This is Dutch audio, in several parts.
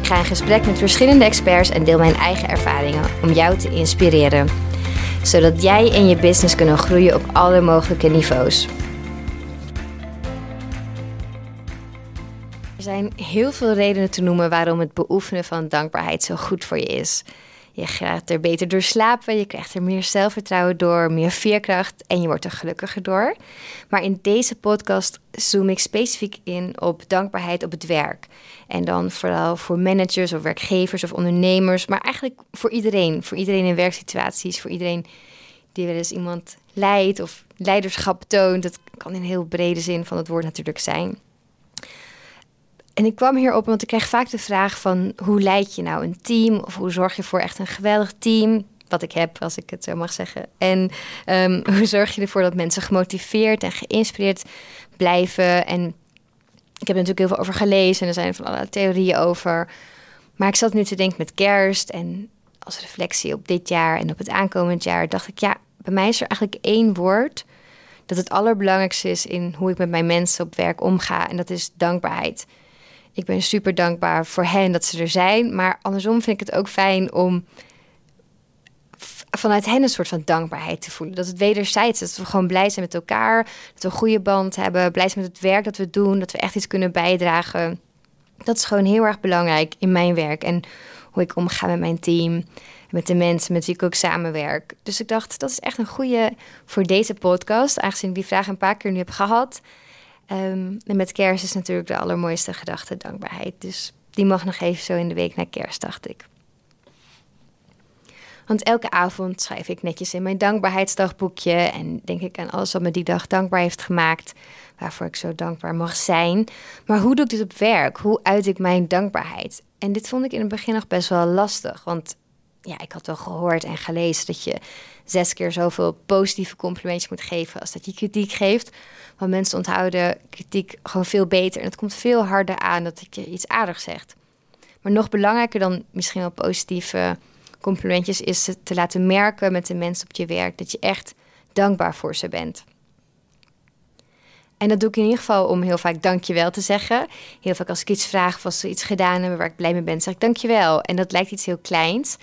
Ik ga in gesprek met verschillende experts en deel mijn eigen ervaringen om jou te inspireren. Zodat jij en je business kunnen groeien op alle mogelijke niveaus. Er zijn heel veel redenen te noemen waarom het beoefenen van dankbaarheid zo goed voor je is. Je gaat er beter door slapen, je krijgt er meer zelfvertrouwen door, meer veerkracht en je wordt er gelukkiger door. Maar in deze podcast zoom ik specifiek in op dankbaarheid op het werk. En dan vooral voor managers of werkgevers of ondernemers, maar eigenlijk voor iedereen. Voor iedereen in werksituaties, voor iedereen die wel eens iemand leidt of leiderschap toont. Dat kan in heel brede zin van het woord natuurlijk zijn. En ik kwam hierop, want ik krijg vaak de vraag van hoe leid je nou een team? Of hoe zorg je voor echt een geweldig team? Wat ik heb, als ik het zo mag zeggen. En um, hoe zorg je ervoor dat mensen gemotiveerd en geïnspireerd blijven? En ik heb er natuurlijk heel veel over gelezen en er zijn van allerlei theorieën over. Maar ik zat nu te denken met kerst en als reflectie op dit jaar en op het aankomend jaar, dacht ik, ja, bij mij is er eigenlijk één woord dat het allerbelangrijkste is in hoe ik met mijn mensen op werk omga. En dat is dankbaarheid ik ben super dankbaar voor hen dat ze er zijn. Maar andersom vind ik het ook fijn om vanuit hen een soort van dankbaarheid te voelen. Dat het wederzijds is. Dat we gewoon blij zijn met elkaar. Dat we een goede band hebben. Blij zijn met het werk dat we doen. Dat we echt iets kunnen bijdragen. Dat is gewoon heel erg belangrijk in mijn werk. En hoe ik omga met mijn team. Met de mensen met wie ik ook samenwerk. Dus ik dacht, dat is echt een goede voor deze podcast. Aangezien ik die vraag een paar keer nu heb gehad Ehm, en met kerst is natuurlijk de allermooiste gedachte dankbaarheid. Dus die mag nog even zo in de week naar kerst, dacht ik. Want elke avond schrijf ik netjes in mijn dankbaarheidsdagboekje en denk ik aan alles wat me die dag dankbaar heeft gemaakt, waarvoor ik zo dankbaar mag zijn. Maar hoe doe ik dit op werk? Hoe uit ik mijn dankbaarheid? En dit vond ik in het begin nog best wel lastig, want ja, ik had wel gehoord en gelezen dat je zes keer zoveel positieve complimentjes moet geven als dat je kritiek geeft. Want mensen onthouden kritiek gewoon veel beter. En het komt veel harder aan dat ik je iets aardigs zegt. Maar nog belangrijker dan misschien wel positieve complimentjes is te laten merken met de mensen op je werk dat je echt dankbaar voor ze bent. En dat doe ik in ieder geval om heel vaak dankjewel te zeggen. Heel vaak als ik iets vraag of als ze iets gedaan hebben waar ik blij mee ben, zeg ik dankjewel. En dat lijkt iets heel kleins.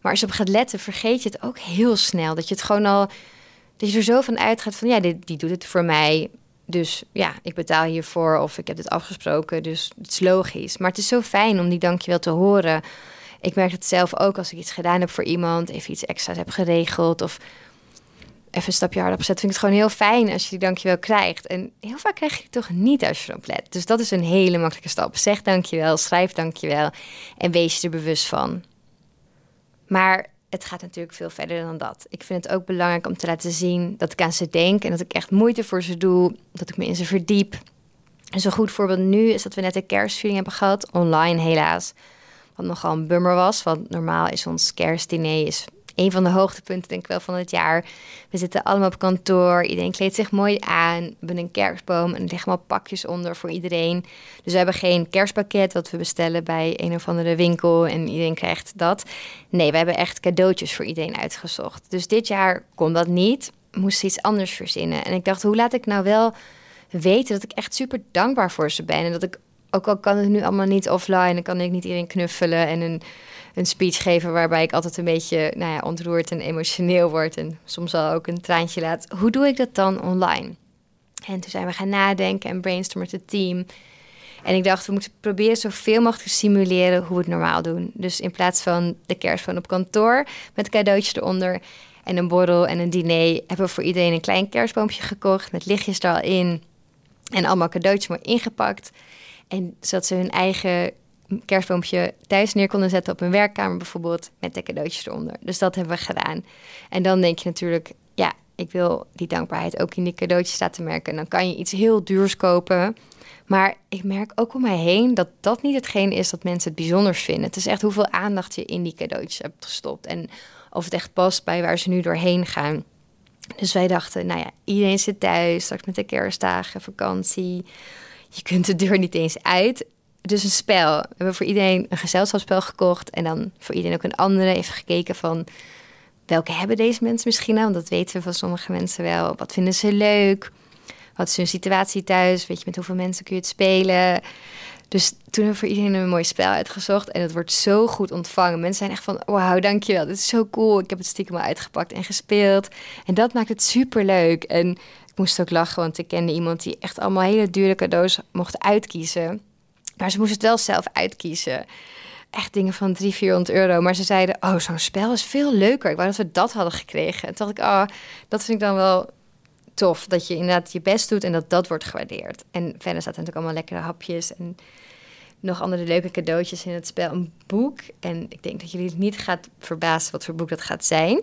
Maar als je op gaat letten, vergeet je het ook heel snel. Dat je het gewoon al, dat je er zo van uitgaat van ja, die, die doet het voor mij. Dus ja, ik betaal hiervoor of ik heb dit afgesproken. Dus het is logisch. Maar het is zo fijn om die dankjewel te horen. Ik merk het zelf ook als ik iets gedaan heb voor iemand, even iets extra's heb geregeld of even een stapje harder opzet. Vind ik het gewoon heel fijn als je die dankjewel krijgt. En heel vaak krijg je het toch niet als je erop let. Dus dat is een hele makkelijke stap. Zeg dankjewel, schrijf dankjewel en wees je er bewust van. Maar het gaat natuurlijk veel verder dan dat. Ik vind het ook belangrijk om te laten zien dat ik aan ze denk en dat ik echt moeite voor ze doe, dat ik me in ze verdiep. En zo'n goed voorbeeld nu is dat we net een kerstviering hebben gehad, online helaas. Wat nogal een bummer was, want normaal is ons kerstdiner is een van de hoogtepunten denk ik wel van het jaar. We zitten allemaal op kantoor, iedereen kleedt zich mooi aan. We hebben een kerstboom en er liggen allemaal pakjes onder voor iedereen. Dus we hebben geen kerstpakket wat we bestellen bij een of andere winkel en iedereen krijgt dat. Nee, we hebben echt cadeautjes voor iedereen uitgezocht. Dus dit jaar kon dat niet, moest iets anders verzinnen. En ik dacht, hoe laat ik nou wel weten dat ik echt super dankbaar voor ze ben en dat ik ook al kan het nu allemaal niet offline, dan kan ik niet iedereen knuffelen en een een speech geven waarbij ik altijd een beetje nou ja, ontroerd en emotioneel word en soms wel ook een traantje laat. Hoe doe ik dat dan online? En toen zijn we gaan nadenken en brainstormen met het team. En ik dacht, we moeten proberen zoveel mogelijk te simuleren hoe we het normaal doen. Dus in plaats van de kerstboom op kantoor met cadeautjes eronder en een borrel en een diner, hebben we voor iedereen een klein kerstboompje gekocht met lichtjes er al in en allemaal cadeautjes maar ingepakt. En zodat ze hun eigen kerstboompje thuis neer konden zetten op een werkkamer bijvoorbeeld, met de cadeautjes eronder. Dus dat hebben we gedaan. En dan denk je natuurlijk, ja, ik wil die dankbaarheid ook in die cadeautjes laten merken. En dan kan je iets heel duurs kopen, Maar ik merk ook om mij heen dat dat niet hetgeen is dat mensen het bijzonders vinden. Het is echt hoeveel aandacht je in die cadeautjes hebt gestopt. En of het echt past bij waar ze nu doorheen gaan. Dus wij dachten, nou ja, iedereen zit thuis, straks met de kerstdagen, vakantie. Je kunt de deur niet eens uit. Dus een spel. We hebben voor iedereen een gezelschapsspel gekocht. En dan voor iedereen ook een andere. Even gekeken van welke hebben deze mensen misschien nou? Want dat weten we van sommige mensen wel. Wat vinden ze leuk? Wat is hun situatie thuis? Weet je, met hoeveel mensen kun je het spelen? Dus toen hebben we voor iedereen een mooi spel uitgezocht. En het wordt zo goed ontvangen. Mensen zijn echt van, wauw, dankjewel. Dit is zo cool. Ik heb het stiekem al uitgepakt en gespeeld. En dat maakt het super leuk. En ik moest ook lachen, want ik kende iemand die echt allemaal hele dure cadeaus mocht uitkiezen. Maar ze moest het wel zelf uitkiezen. Echt dingen van 300, 400 euro. Maar ze zeiden, oh, zo'n spel is veel leuker. Ik wou dat we dat hadden gekregen. En toen dacht ik, oh, dat vind ik dan wel tof. Dat je inderdaad je best doet en dat dat wordt gewaardeerd. En verder er natuurlijk allemaal lekkere hapjes en nog andere leuke cadeautjes in het spel. Een boek. En ik denk dat jullie het niet gaat verbazen wat voor boek dat gaat zijn.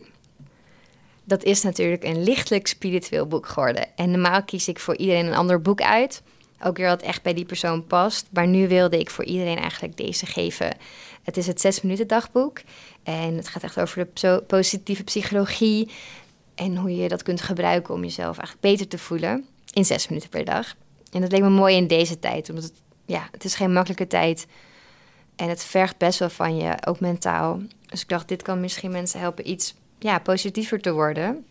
Dat is natuurlijk een lichtelijk spiritueel boek geworden. En normaal kies ik voor iedereen een ander boek uit. Ook weer wat echt bij die persoon past. Maar nu wilde ik voor iedereen eigenlijk deze geven. Het is het zes minuten dagboek. En het gaat echt over de positieve psychologie. En hoe je dat kunt gebruiken om jezelf eigenlijk beter te voelen. In zes minuten per dag. En dat leek me mooi in deze tijd. Omdat het, ja, het is geen makkelijke tijd. En het vergt best wel van je, ook mentaal. Dus ik dacht, dit kan misschien mensen helpen iets ja, positiever te worden.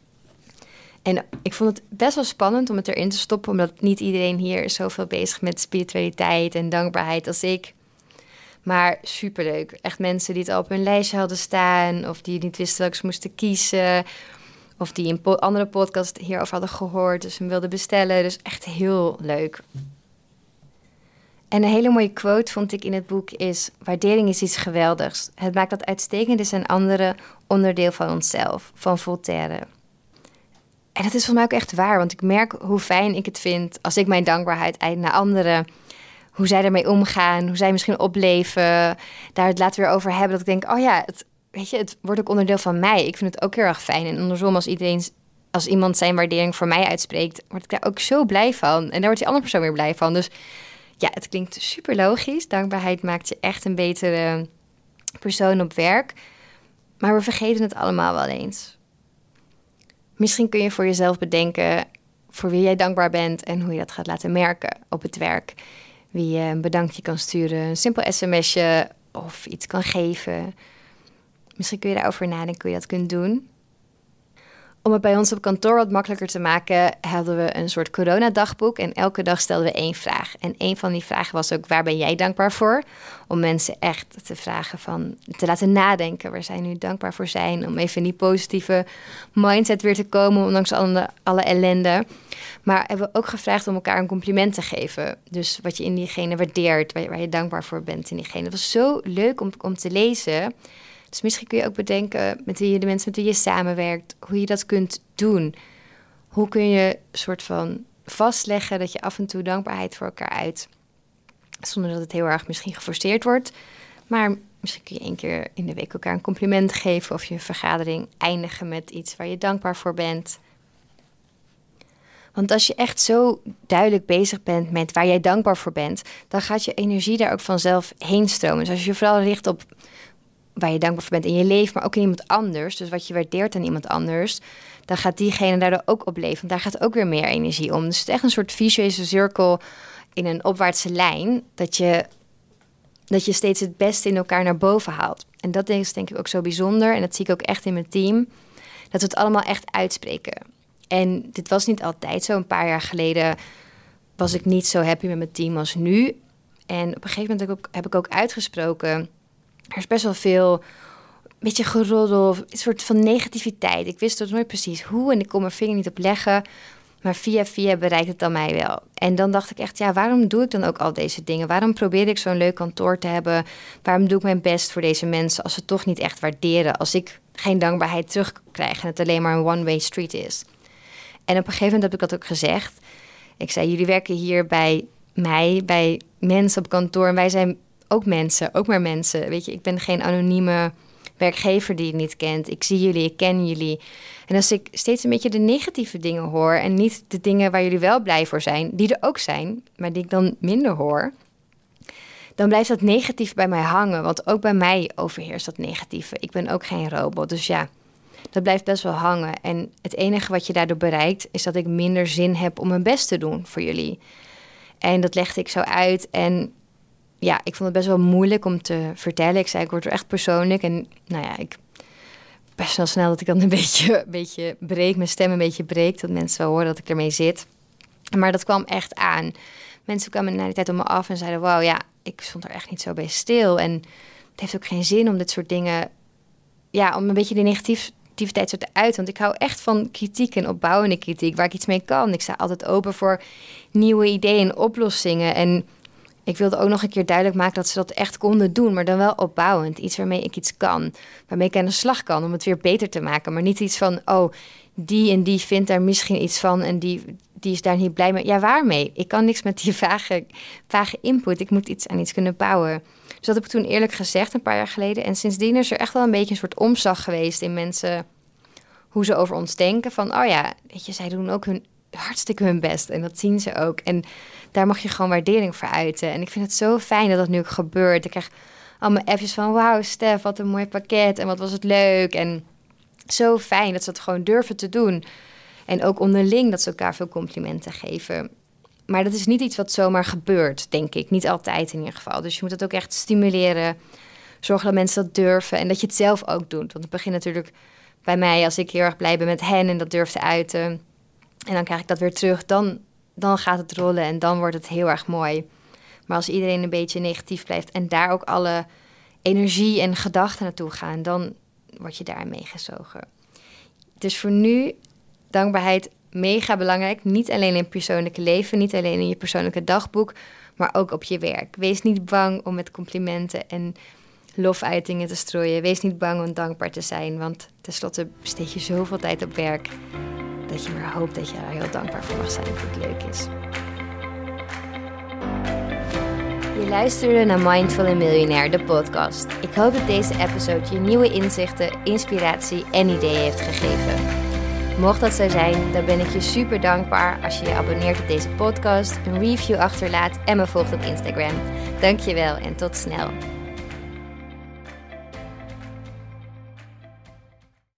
En ik vond het best wel spannend om het erin te stoppen, omdat niet iedereen hier is zoveel bezig met spiritualiteit en dankbaarheid als ik. Maar superleuk. Echt mensen die het al op hun lijstje hadden staan, of die niet wisten dat ze moesten kiezen, of die een andere podcast hierover hadden gehoord, dus hem wilden bestellen. Dus echt heel leuk. En een hele mooie quote vond ik in het boek is: Waardering is iets geweldigs. Het maakt dat uitstekend is een andere onderdeel van onszelf, van Voltaire. En dat is voor mij ook echt waar, want ik merk hoe fijn ik het vind als ik mijn dankbaarheid uit naar anderen, hoe zij ermee omgaan, hoe zij misschien opleven, daar het later weer over hebben. Dat ik denk, oh ja, het, weet je, het wordt ook onderdeel van mij. Ik vind het ook heel erg fijn. En andersom, als iedereen, als iemand zijn waardering voor mij uitspreekt, word ik daar ook zo blij van. En daar wordt die andere persoon weer blij van. Dus ja, het klinkt super logisch. Dankbaarheid maakt je echt een betere persoon op werk. Maar we vergeten het allemaal wel eens. Misschien kun je voor jezelf bedenken voor wie jij dankbaar bent en hoe je dat gaat laten merken op het werk. Wie je een bedankje kan sturen, een simpel sms'je of iets kan geven. Misschien kun je daarover nadenken hoe je dat kunt doen. Om het bij ons op kantoor wat makkelijker te maken, hadden we een soort coronadagboek. En elke dag stelden we één vraag. En een van die vragen was ook: waar ben jij dankbaar voor? Om mensen echt te vragen van te laten nadenken waar zij nu dankbaar voor zijn. Om even in die positieve mindset weer te komen, ondanks alle, alle ellende. Maar hebben we ook gevraagd om elkaar een compliment te geven. Dus wat je in diegene waardeert, waar je, waar je dankbaar voor bent in diegene. Het was zo leuk om, om te lezen. Dus misschien kun je ook bedenken met wie je de mensen met wie je samenwerkt, hoe je dat kunt doen. Hoe kun je soort van vastleggen dat je af en toe dankbaarheid voor elkaar uit. Zonder dat het heel erg misschien geforceerd wordt. Maar misschien kun je één keer in de week elkaar een compliment geven of je vergadering eindigen met iets waar je dankbaar voor bent. Want als je echt zo duidelijk bezig bent met waar jij dankbaar voor bent, dan gaat je energie daar ook vanzelf heen stromen. Dus als je vooral richt op waar je dankbaar voor bent in je leven, maar ook in iemand anders. Dus wat je waardeert aan iemand anders, dan gaat diegene daardoor ook op leven. Want daar gaat ook weer meer energie om. Dus het is echt een soort visuele cirkel in een opwaartse lijn, dat je, dat je steeds het beste in elkaar naar boven haalt. En dat is denk ik ook zo bijzonder, en dat zie ik ook echt in mijn team, dat we het allemaal echt uitspreken. En dit was niet altijd zo. Een paar jaar geleden was ik niet zo happy met mijn team als nu. En op een gegeven moment heb ik ook uitgesproken er is best wel veel beetje geroddel, een soort van negativiteit. Ik wist het nooit precies hoe en ik kon mijn vinger niet op leggen. Maar via via bereikt het dan mij wel. En dan dacht ik echt, ja, waarom doe ik dan ook al deze dingen? Waarom probeer ik zo'n leuk kantoor te hebben? Waarom doe ik mijn best voor deze mensen als ze toch niet echt waarderen? Als ik geen dankbaarheid terugkrijg en het alleen maar een one-way street is. En op een gegeven moment heb ik dat ook gezegd. Ik zei, jullie werken hier bij mij, bij mensen op kantoor. En wij zijn ook mensen, ook maar mensen. Weet je, ik ben geen anonieme werkgever die je niet kent. Ik zie jullie, ik ken jullie. En als ik steeds een beetje de negatieve dingen hoor en niet de dingen waar jullie wel blij voor zijn, die er ook zijn, maar die ik dan minder hoor, dan blijft dat negatief bij mij hangen. Want ook bij mij overheerst dat negatieve. Ik ben ook geen robot. Dus ja, dat blijft best wel hangen. En het enige wat je daardoor bereikt, is dat ik minder zin heb om mijn best te doen voor jullie. En dat legde ik zo uit. En ja, ik vond het best wel moeilijk om te vertellen. Ik zei, ik word er echt persoonlijk. En nou ja, ik best wel snel dat ik dan een beetje, een beetje breek, mijn stem een beetje breekt. Dat mensen horen dat ik ermee zit. Maar dat kwam echt aan. Mensen kwamen na die tijd op me af en zeiden: Wauw, ja, ik stond er echt niet zo bij stil. En het heeft ook geen zin om dit soort dingen. Ja, om een beetje de negativiteit zo te uiten. Want ik hou echt van kritiek en opbouwende kritiek, waar ik iets mee kan. Ik sta altijd open voor nieuwe ideeën en oplossingen. En ik wilde ook nog een keer duidelijk maken dat ze dat echt konden doen, maar dan wel opbouwend. Iets waarmee ik iets kan, waarmee ik aan de slag kan om het weer beter te maken. Maar niet iets van, oh, die en die vindt daar misschien iets van en die, die is daar niet blij mee. Ja, waarmee? Ik kan niks met die vage, vage input. Ik moet iets aan iets kunnen bouwen. Dus dat heb ik toen eerlijk gezegd, een paar jaar geleden. En sindsdien is er echt wel een beetje een soort omslag geweest in mensen, hoe ze over ons denken. Van, oh ja, weet je, zij doen ook hun hartstikke hun best. En dat zien ze ook. En daar mag je gewoon waardering voor uiten. En ik vind het zo fijn dat dat nu ook gebeurt. Ik krijg allemaal appjes van... wauw, Stef, wat een mooi pakket. En wat was het leuk. En zo fijn dat ze het gewoon durven te doen. En ook onderling dat ze elkaar veel complimenten geven. Maar dat is niet iets wat zomaar gebeurt, denk ik. Niet altijd in ieder geval. Dus je moet het ook echt stimuleren. Zorgen dat mensen dat durven. En dat je het zelf ook doet. Want het begint natuurlijk bij mij als ik heel erg blij ben met hen... en dat durf te uiten en dan krijg ik dat weer terug. Dan, dan gaat het rollen en dan wordt het heel erg mooi. Maar als iedereen een beetje negatief blijft en daar ook alle energie en gedachten naartoe gaan, dan word je daar meegezogen. Dus voor nu, dankbaarheid mega belangrijk. Niet alleen in het persoonlijke leven, niet alleen in je persoonlijke dagboek, maar ook op je werk. Wees niet bang om met complimenten en lofuitingen te strooien. Wees niet bang om dankbaar te zijn, want tenslotte besteed je zoveel tijd op werk dat je maar hoopt dat je er heel dankbaar voor mag zijn of het leuk is. Je luisterde naar Mindful and Millionaire, de podcast. Ik hoop dat deze episode je nieuwe inzichten, inspiratie en ideeën heeft gegeven. Mocht dat zo zijn, dan ben ik je super dankbaar als je je abonneert op deze podcast, een review achterlaat en me volgt op Instagram. Dankjewel en tot snel.